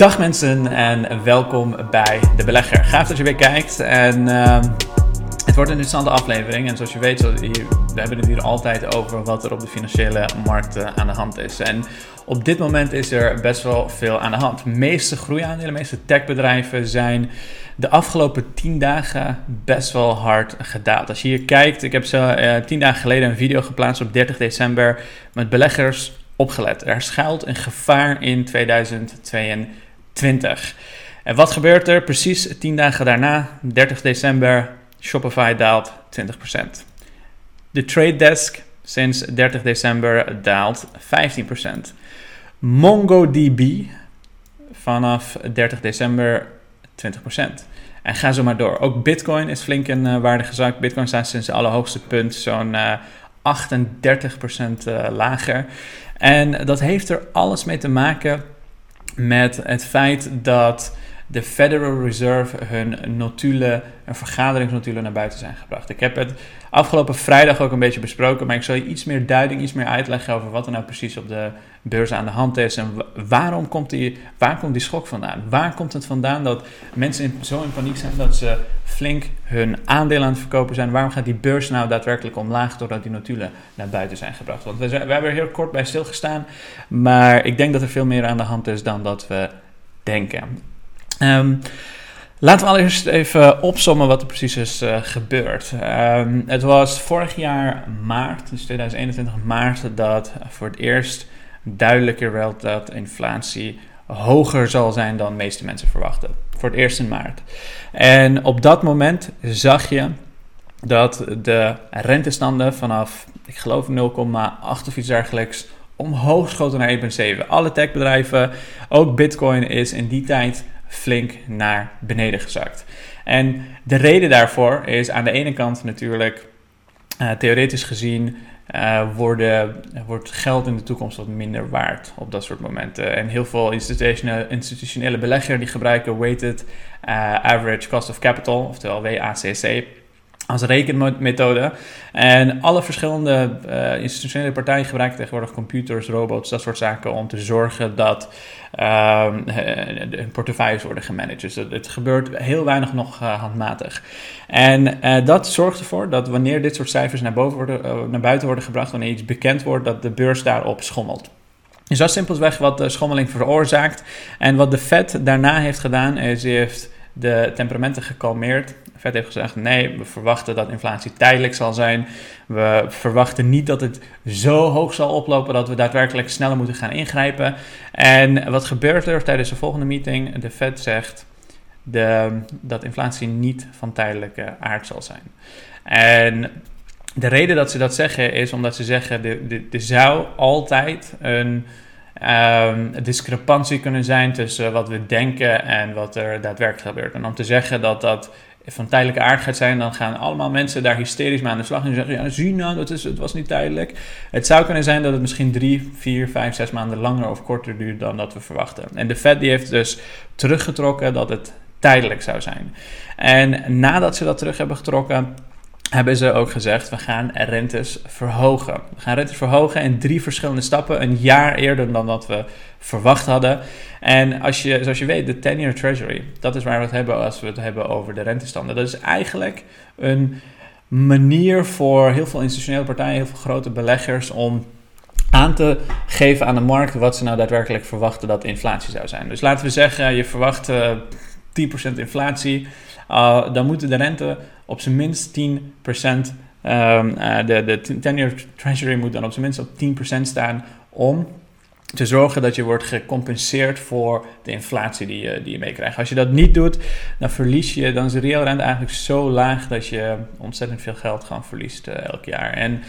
Dag mensen en welkom bij De Belegger. Gaaf dat je weer kijkt en uh, het wordt een interessante aflevering. En zoals je weet, we hebben het hier altijd over wat er op de financiële markten aan de hand is. En op dit moment is er best wel veel aan de hand. De meeste groeiaandelen, de meeste techbedrijven zijn de afgelopen 10 dagen best wel hard gedaald. Als je hier kijkt, ik heb zo uh, 10 dagen geleden een video geplaatst op 30 december met beleggers opgelet. Er schuilt een gevaar in 2022. 20. En wat gebeurt er? Precies 10 dagen daarna, 30 december, Shopify daalt 20%. De Trade Desk sinds 30 december daalt 15%. MongoDB vanaf 30 december 20%. En ga zo maar door. Ook Bitcoin is flink in uh, waarde gezakt. Bitcoin staat sinds het allerhoogste punt zo'n uh, 38% uh, lager. En dat heeft er alles mee te maken met het feit dat de Federal Reserve hun notulen, een vergaderingsnotulen naar buiten zijn gebracht. Ik heb het afgelopen vrijdag ook een beetje besproken, maar ik zal je iets meer duiding, iets meer uitleggen over wat er nou precies op de beurs aan de hand is en waarom komt die, waar komt die schok vandaan? Waar komt het vandaan dat mensen zo in paniek zijn dat ze flink hun aandelen aan het verkopen zijn? Waarom gaat die beurs nou daadwerkelijk omlaag doordat die notulen naar buiten zijn gebracht? Want we, zijn, we hebben er heel kort bij stilgestaan, maar ik denk dat er veel meer aan de hand is dan dat we denken. Um, laten we allereerst even opsommen wat er precies is uh, gebeurd. Um, het was vorig jaar maart, dus 2021 maart, dat voor het eerst duidelijker werd dat inflatie hoger zal zijn dan de meeste mensen verwachten. Voor het eerst in maart. En op dat moment zag je dat de rentestanden vanaf, ik geloof 0,8 of iets dergelijks, omhoog schoten naar 1,7. Alle techbedrijven, ook Bitcoin, is in die tijd flink naar beneden gezakt. En de reden daarvoor is aan de ene kant natuurlijk, uh, theoretisch gezien, worden, wordt geld in de toekomst wat minder waard op dat soort momenten. En heel veel institutionele, institutionele beleggers die gebruiken weighted uh, average cost of capital, oftewel WACC als rekenmethode. En alle verschillende uh, institutionele partijen gebruiken tegenwoordig computers, robots, dat soort zaken om te zorgen dat hun portefeuilles worden gemanaged. Dus het, gebeurt heel weinig nog uh, handmatig. En dat zorgt ervoor dat wanneer dit soort cijfers naar, boven worden, naar buiten worden gebracht, wanneer iets bekend wordt, dat de beurs daarop schommelt. Dus dat is simpelweg wat de schommeling veroorzaakt. En wat de Fed daarna heeft gedaan, is heeft de temperamenten gekalmeerd. Fed heeft gezegd: nee, we verwachten dat inflatie tijdelijk zal zijn. We verwachten niet dat het zo hoog zal oplopen dat we daadwerkelijk sneller moeten gaan ingrijpen. En wat gebeurt er tijdens de volgende meeting? De Fed zegt de, dat inflatie niet van tijdelijke aard zal zijn. En de reden dat ze dat zeggen is omdat ze zeggen: er zou altijd een um, discrepantie kunnen zijn tussen wat we denken en wat er daadwerkelijk gebeurt. En om te zeggen dat dat van tijdelijke aard gaat zijn, dan gaan allemaal mensen daar hysterisch mee aan de slag en zeggen: Ja, zie nou, dat is, het was niet tijdelijk. Het zou kunnen zijn dat het misschien drie, vier, vijf, zes maanden langer of korter duurt dan dat we verwachten. En de Fed die heeft dus teruggetrokken dat het tijdelijk zou zijn. En nadat ze dat terug hebben getrokken, hebben ze ook gezegd, we gaan rentes verhogen. We gaan rentes verhogen in drie verschillende stappen, een jaar eerder dan dat we verwacht hadden. En als je, zoals je weet, de 10-year treasury, dat is waar we het hebben als we het hebben over de rentestanden. Dat is eigenlijk een manier voor heel veel institutionele partijen, heel veel grote beleggers om aan te geven aan de markt wat ze nou daadwerkelijk verwachten dat inflatie zou zijn. Dus laten we zeggen, je verwacht uh, eh, 10% inflatie. Uh, dan moeten de rente op zijn minst 10%, um, uh, de, de 10-year treasury moet dan op zijn minst op 10% staan om te zorgen dat je wordt gecompenseerd voor de inflatie die je, die je meekrijgt. Als je dat niet doet, dan verlies je, dan is de reële rente eigenlijk zo laag dat je ontzettend veel geld gewoon verliest uh, elk jaar. En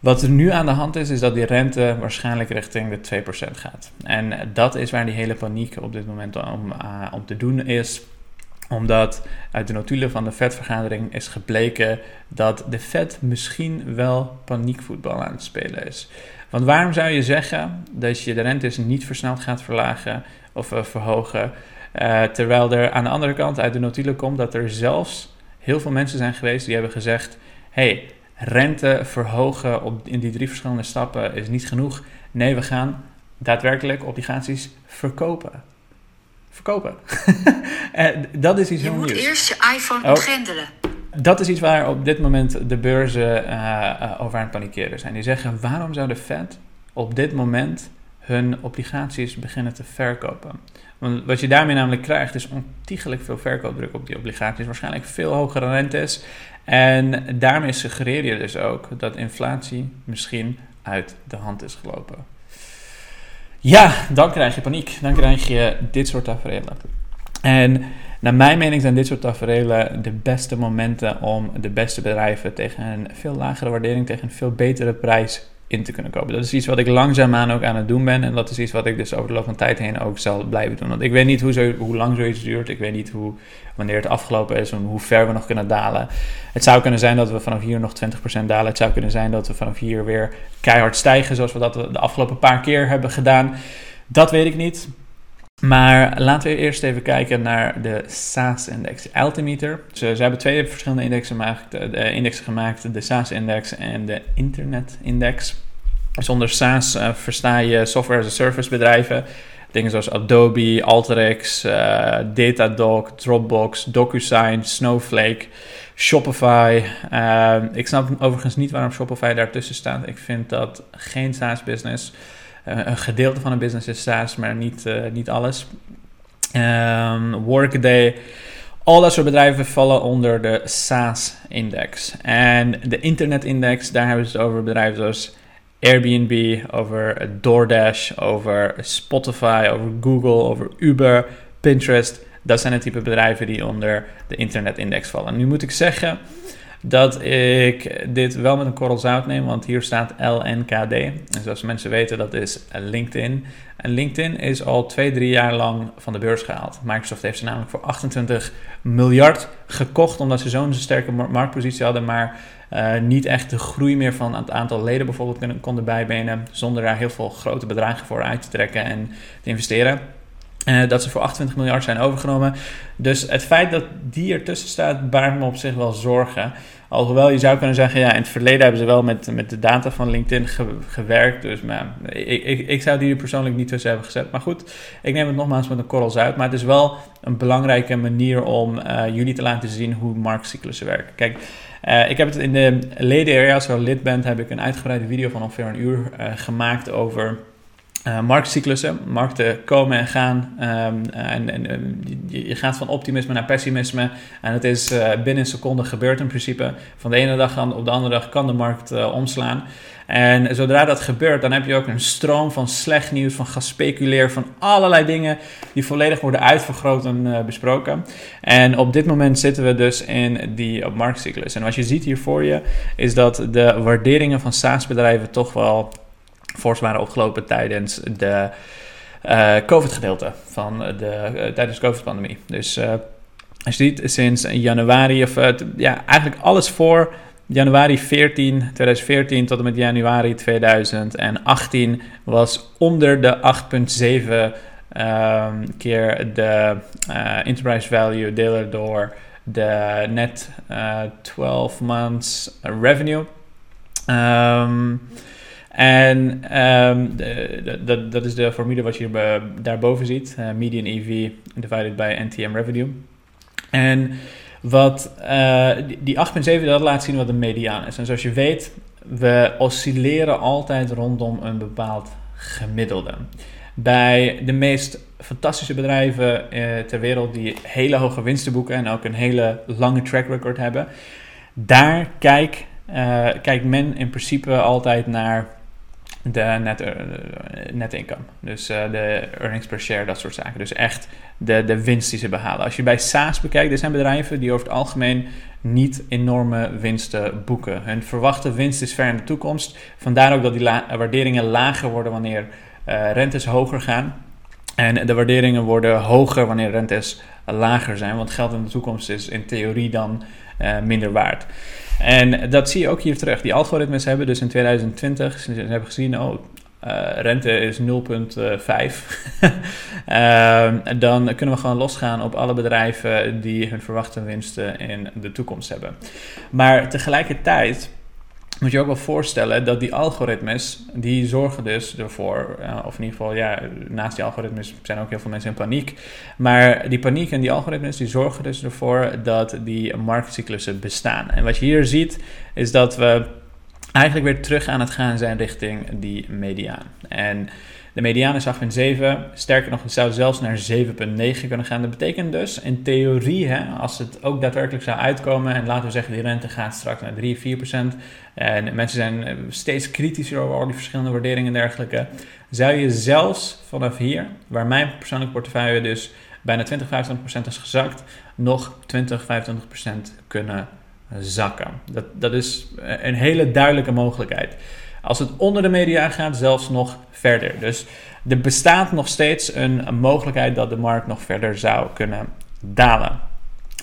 wat er nu aan de hand is, is dat die rente waarschijnlijk richting de 2% gaat. En dat is waar die hele paniek op dit moment om, om te doen is omdat uit de notulen van de Fed-vergadering is gebleken dat de Fed misschien wel paniekvoetbal aan het spelen is. Want waarom zou je zeggen dat je de rentes niet versneld gaat verlagen of uh, verhogen, uh, terwijl er aan de andere kant uit de notulen komt dat er zelfs heel veel mensen zijn geweest die hebben gezegd: hey, rente verhogen op, in die drie verschillende stappen is niet genoeg. Nee, we gaan daadwerkelijk obligaties verkopen. Verkopen. dat is iets je heel moet nieuws. eerst je iPhone oh. ontgrendelen. Dat is iets waar op dit moment de beurzen uh, over aan het panikeren zijn. Die zeggen, waarom zou de Fed op dit moment hun obligaties beginnen te verkopen? Want wat je daarmee namelijk krijgt is ontiegelijk veel verkoopdruk op die obligaties. Waarschijnlijk veel hogere rentes. En daarmee suggereer je dus ook dat inflatie misschien uit de hand is gelopen. Ja, dan krijg je paniek. Dan krijg je dit soort tafereelen. En naar mijn mening zijn dit soort tafereelen de beste momenten om de beste bedrijven tegen een veel lagere waardering, tegen een veel betere prijs te kunnen kopen. Dat is iets wat ik langzaamaan ook aan het doen ben. En dat is iets wat ik dus over de loop van tijd heen ook zal blijven doen. Want ik weet niet hoe, zo, hoe lang zoiets duurt. Ik weet niet hoe, wanneer het afgelopen is en hoe ver we nog kunnen dalen. Het zou kunnen zijn dat we vanaf hier nog 20% dalen. Het zou kunnen zijn dat we vanaf hier weer keihard stijgen, zoals we dat de afgelopen paar keer hebben gedaan. Dat weet ik niet. Maar laten we eerst even kijken naar de SaaS-index, Altimeter. Ze, ze, hebben twee verschillende indexen gemaakt, de indexen gemaakt, de SaaS-index en de Internet-index. Zonder SaaS uh, versta je software as a service bedrijven. Dingen zoals Adobe, Alteryx, uh, Datadog, Dropbox, DocuSign, Snowflake, Shopify. Uh, ik snap overigens niet waarom Shopify daartussen staat. Ik vind dat geen SaaS-business. Een gedeelte van een business is SaaS, maar niet, niet alles. Um, Workday. Al dat soort bedrijven vallen onder de SaaS-index. En de internet-index, daar hebben ze het over bedrijven zoals Airbnb, over DoorDash, over Spotify, over Google, over Uber, Pinterest. Dat zijn het type bedrijven die onder de internetindex vallen. Nu moet ik zeggen dat ik dit wel met een korrel zout neem, want hier staat LNKD. En zoals mensen weten, dat is LinkedIn. En LinkedIn is al twee, drie jaar lang van de beurs gehaald. Microsoft heeft ze namelijk voor 28 miljard gekocht, omdat ze zo'n sterke marktpositie hadden, maar uh, niet echt de groei meer van het aantal leden bijvoorbeeld konden, bijbenen, zonder daar heel veel grote bedragen voor uit te trekken en te investeren. Uh, dat ze voor 28 miljard zijn overgenomen. Dus het feit dat die ertussen staat, baart me op zich wel zorgen. Alhoewel je zou kunnen zeggen, ja, in het verleden hebben ze wel met, met de data van LinkedIn gewerkt. Dus maar, ik, ik, ik zou die er persoonlijk niet tussen hebben gezet. Maar goed, ik neem het nogmaals met een korrels uit. Maar het is wel een belangrijke manier om uh, jullie te laten zien hoe marktcyclussen werken. Kijk, uh, ik heb het in de leden-area, als je lid bent, heb ik een uitgebreide video van ongeveer een uur uh, gemaakt over uh, marktcyclussen. Markten komen en gaan. Um, en, en je, je, gaat van optimisme naar pessimisme. En het is uh, binnen een seconde gebeurd in principe. Van de ene dag op de andere dag kan de markt uh, omslaan. En zodra dat gebeurt, dan heb je ook een stroom van slecht nieuws, van gespeculeer, van allerlei dingen die volledig worden uitvergroot en besproken. En op dit moment zitten we dus in die marktcyclus. En wat je ziet hier voor je, is dat de waarderingen van SaaS-bedrijven toch wel fors waren opgelopen tijdens de uh, COVID-gedeelte van de, uh, tijdens de COVID-pandemie. Dus uh, als je ziet, sinds januari, of ja, eigenlijk alles voor januari 14, 2014 tot en met januari 2018 was onder de 8,7 um, keer de enterprise value delen door de net 12 months revenue. Um, en um, dat is de formule wat je daarboven ziet. Uh, median EV divided by NTM revenue. En wat uh, die 8,7 dat laat zien wat de mediaan is. En zoals je weet, we oscilleren altijd rondom een bepaald gemiddelde. Bij de meest fantastische bedrijven uh, ter wereld die hele hoge winsten boeken en ook een hele lange track record hebben, daar kijk, kijkt men in principe altijd naar de net, uh, net income. Dus uh, de earnings per share, dat soort zaken. Dus echt de, de winst die ze behalen. Als je bij SaaS bekijkt, dit zijn bedrijven die over het algemeen niet enorme winsten boeken. Hun verwachte winst is ver in de toekomst. Vandaar ook dat die waarderingen lager worden wanneer uh, rentes hoger gaan. En de waarderingen worden hoger wanneer rentes lager zijn. Want geld in de toekomst is in theorie dan minder waard. En dat zie je ook hier terug. Die algoritmes hebben dus in 2020, ze hebben gezien, oh, uh, rente is 0,5. uh, dan kunnen we gewoon losgaan op alle bedrijven die hun verwachte winsten in de toekomst hebben. Maar tegelijkertijd moet je ook wel voorstellen dat die algoritmes, die zorgen dus ervoor, uh, of in ieder geval, ja, naast die algoritmes zijn ook heel veel mensen in paniek. Maar die paniek en die algoritmes, die zorgen dus ervoor dat die marktcyclussen bestaan. En wat je hier ziet, is dat we eigenlijk weer terug aan het gaan zijn richting die mediaan. En de mediaan is 8,7. Sterker nog, het zou zelfs naar 7,9 kunnen gaan. Dat betekent dus in theorie, hè, als het ook daadwerkelijk zou uitkomen en laten we zeggen die rente gaat straks naar 3, 4 procent. En mensen zijn eh, steeds kritischer over al die verschillende waarderingen en dergelijke. Zou je zelfs vanaf hier, waar mijn persoonlijke portefeuille dus bijna 20, 25% is gezakt, nog 20, 25% kunnen zakken. Dat, dat is een hele duidelijke mogelijkheid. Als het onder de media gaat, zelfs nog verder. Dus er bestaat nog steeds een, mogelijkheid dat de markt nog verder zou kunnen dalen.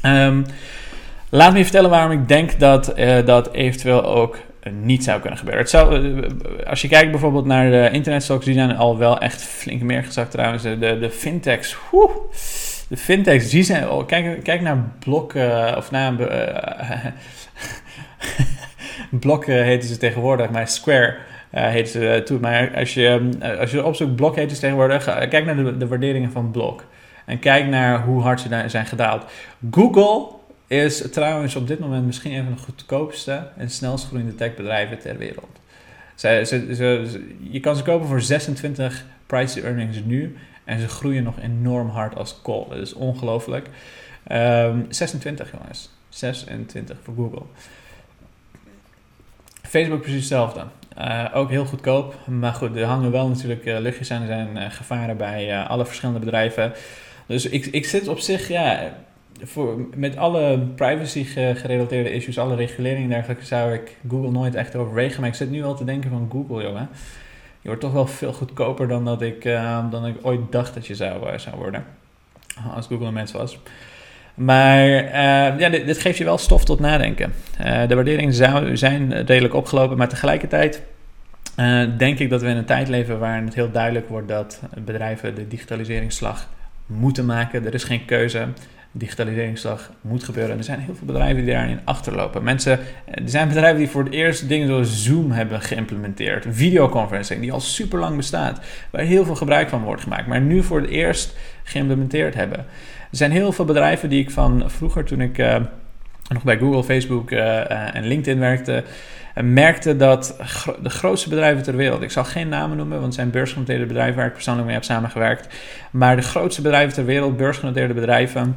Um, laat me je vertellen waarom ik denk dat uh, dat eventueel ook niet zou kunnen gebeuren. Het zou, eh, als je kijkt bijvoorbeeld naar de internetstocks, die zijn al wel echt flink meer gezakt trouwens. De, de fintechs, woe, de fintechs, die zijn... Oh, kijk, kijk naar Blok, uh, of naar... Blok heten ze tegenwoordig, maar Square uh, heet ze toen. Maar als je, als je opzoekt Blok heet ze tegenwoordig, kijk naar de, de waarderingen van Blok. En kijk naar hoe hard ze daar zijn gedaald. Google is trouwens op dit moment misschien een van de goedkoopste en snelst groeiende techbedrijven ter wereld. Ze, ze, je kan ze kopen voor 26 price earnings nu en ze groeien nog enorm hard als call. Dat is ongelooflijk. Um, ehm, 26 jongens. 26 voor Google. Facebook precies hetzelfde. Uh, ook heel goedkoop. Maar goed, er hangen wel natuurlijk uh, luchtjes aan. Er zijn uh, gevaren bij alle verschillende bedrijven. Dus ik, ik zit op zich, ja, voor, met alle privacy gerelateerde issues, alle reguleringen en dergelijke, zou ik Google nooit echt overwegen. Maar ik zit nu al te denken van Google, jongen. Je wordt toch wel veel goedkoper dan dat ik, dan ik ooit dacht dat je zou, zou worden. Als Google een mens was. Maar uh, ja, dit, geeft je wel stof tot nadenken. Uh, de waarderingen zijn redelijk opgelopen, maar tegelijkertijd uh, denk ik dat we in een tijd leven waarin het heel duidelijk wordt dat bedrijven de digitaliseringsslag moeten maken. Er is geen keuze. Digitaliseringsslag moet gebeuren. Er zijn heel veel bedrijven die daarin achterlopen. Mensen, er zijn bedrijven die voor het eerst dingen zoals Zoom hebben geïmplementeerd. Videoconferencing, die al super lang bestaat. Waar heel veel gebruik van wordt gemaakt. Maar nu voor het eerst geïmplementeerd hebben. Er zijn heel veel bedrijven die ik van vroeger, toen ik uh, nog bij Google, Facebook uh, en LinkedIn werkte, merkte dat de grootste bedrijven ter wereld, ik zal geen namen noemen, want het zijn beursgenoteerde bedrijven waar ik persoonlijk mee heb samengewerkt, maar de grootste bedrijven ter wereld, beursgenoteerde bedrijven,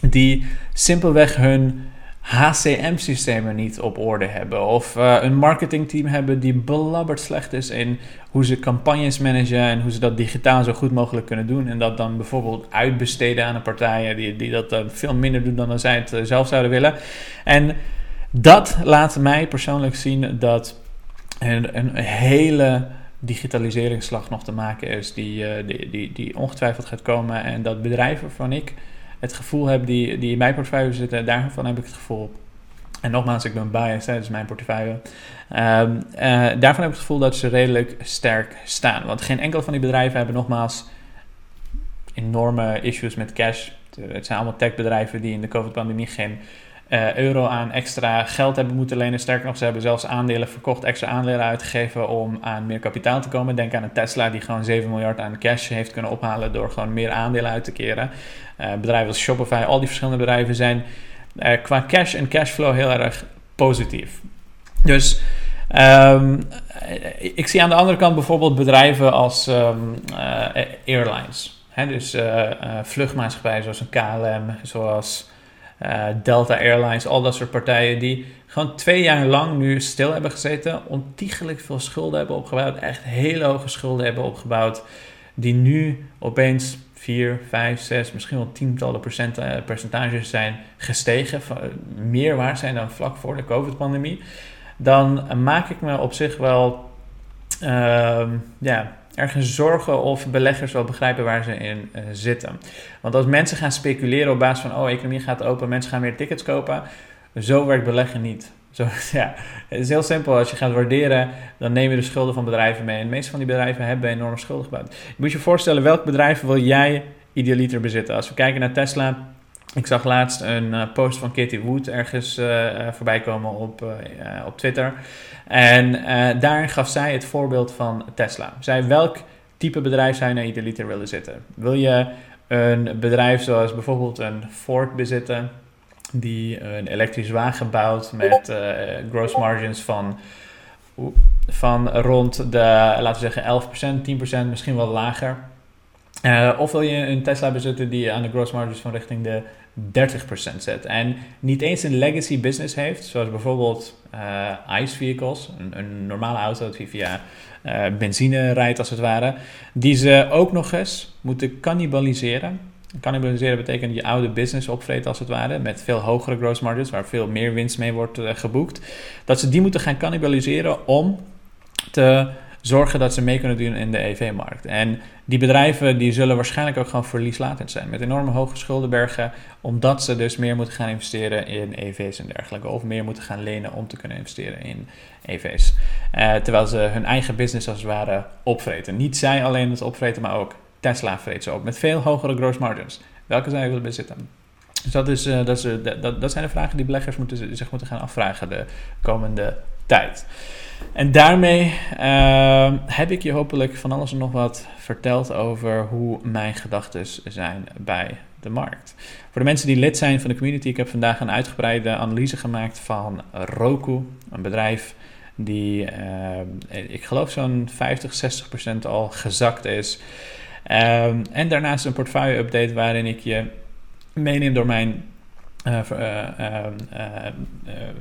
die simpelweg hun HCM-systemen niet op orde hebben. Of uh, een marketingteam hebben die belabberd slecht is in hoe ze campagnes managen en hoe ze dat digitaal zo goed mogelijk kunnen doen. En dat dan bijvoorbeeld uitbesteden aan een partijen die, die dat dan veel minder doen dan zij het eh, zelf zouden willen. En dat laat mij persoonlijk zien dat een, een hele digitaliseringsslag nog te maken is die, die, die, die ongetwijfeld gaat komen. En dat bedrijven waarvan ik het gevoel heb die, die in mijn portefeuille zitten, daarvan heb ik het gevoel. En nogmaals, ik ben biased, dat is mijn portefeuille. Um, uh, daarvan heb ik het gevoel dat ze redelijk sterk staan. Want geen enkel van die bedrijven hebben nogmaals enorme issues met cash. Het zijn allemaal techbedrijven die in de COVID-pandemie geen uh, euro aan extra geld hebben moeten lenen. Sterker nog, ze hebben zelfs aandelen verkocht, extra aandelen uitgegeven om aan meer kapitaal te komen. Denk aan een Tesla die gewoon 7 miljard aan cash heeft kunnen ophalen door gewoon meer aandelen uit te keren. Uh, bedrijven als Shopify, al die verschillende bedrijven zijn uh, qua cash en cashflow heel erg positief. Dus um, ik zie aan de andere kant bijvoorbeeld bedrijven als um, airlines. Dus vluchtmaatschappijen zoals een KLM, zoals uh, Delta Airlines, al dat soort partijen die gewoon twee jaar lang nu stil hebben gezeten, ontiegelijk veel schulden hebben opgebouwd, echt hele hoge schulden hebben opgebouwd, die nu opeens 4, 5, 6, misschien wel tientallen uh, percentages zijn gestegen, meer waard zijn dan vlak voor de COVID-pandemie, dan maak ik me op zich wel uh, ja, ergens zorgen of beleggers wel begrijpen waar ze in uh, zitten. Want als mensen gaan speculeren op basis van, oh, economie gaat open, mensen gaan meer tickets kopen, zo werkt beleggen niet. Zo, ja, het is heel simpel. Als je gaat waarderen, dan neem je de schulden van bedrijven mee. En de meeste van die bedrijven hebben enorme schulden gebouwd. Je moet je voorstellen, welk bedrijf wil jij idealiter bezitten? Als we kijken naar Tesla, Ik zag laatst een post van Katie Wood ergens voorbij komen op, op Twitter. En daarin gaf zij het voorbeeld van Tesla. Zij welk type bedrijf zou je naar idealiter willen zitten? Wil je een bedrijf zoals bijvoorbeeld een Ford bezitten, die een elektrisch wagen bouwt met uh, gross margins van, van rond de, laten we zeggen, 11%, 10%, misschien wel lager. Uh, of wil je een Tesla bezitten die aan de gross margins van richting de 30% zet. En niet eens een legacy business heeft, zoals bijvoorbeeld uh, ICE vehicles, een, een, normale auto die via uh, benzine rijdt als het ware, die ze ook nog eens moeten cannibaliseren. Cannibaliseren betekent je oude business opvreten als het ware, met veel hogere gross margins, waar veel meer winst mee wordt uh, geboekt. Dat ze die moeten gaan cannibaliseren om te zorgen dat ze mee kunnen doen in de EV-markt. En die bedrijven die zullen waarschijnlijk ook gewoon verlieslatend zijn. Met enorme hoge schuldenbergen. Omdat ze dus meer moeten gaan investeren in EV's en dergelijke. Of meer moeten gaan lenen om te kunnen investeren in EV's. Eh, terwijl ze hun eigen business als het ware opvreten. Niet zij alleen het opvreten, maar ook Tesla vreet ze op. Met veel hogere gross margins. Welke zij willen bezitten. Dus dat, is, uh, dat, is, uh, dat, dat zijn de vragen die beleggers moeten, zich moeten gaan afvragen de komende tijd. En daarmee uh, heb ik je hopelijk van alles en nog wat verteld over hoe mijn gedachten zijn bij de markt. Voor de mensen die lid zijn van de community, ik heb vandaag een uitgebreide analyse gemaakt van Roku, een bedrijf die, uh, ik geloof, zo'n 50, 60 procent al gezakt is. Um, en daarnaast een portfolio update waarin ik je meeneem door mijn uh,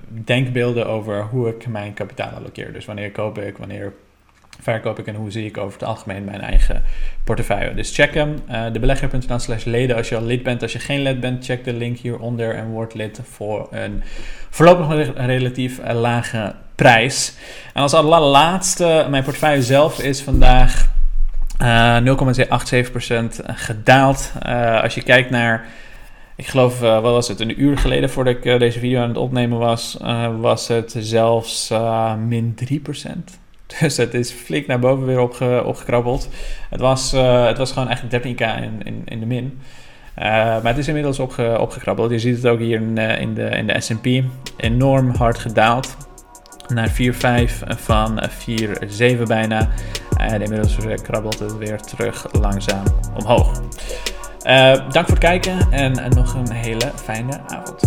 denkbeelden over hoe ik mijn kapitaal allokeer. Dus wanneer koop ik, wanneer verkoop ik en hoe zie ik over het algemeen mijn eigen portefeuille. Dus check hem, uh, debelegger.nl slash leden als je al lid bent. Als je geen lid bent, check de link hieronder en word lid voor een voorlopig relatief lage prijs. En als allerlaatste, mijn portefeuille zelf is vandaag uh, 0,87% gedaald. Als je kijkt naar ik geloof, uh, wat was het, een uur geleden voordat ik uh, deze video aan het opnemen was, uh, was het zelfs min 3%. Dus het is flink naar boven weer opge opgekrabbeld. Het was, het was gewoon eigenlijk 13k in, in, in de min. maar het is inmiddels opge opgekrabbeld. Je ziet het ook hier in, in de, in de S&P. Enorm hard gedaald. Naar 4,5 van 4,7 bijna. En inmiddels krabbelt het weer terug langzaam omhoog. Uh, dank voor het kijken en nog een hele fijne avond.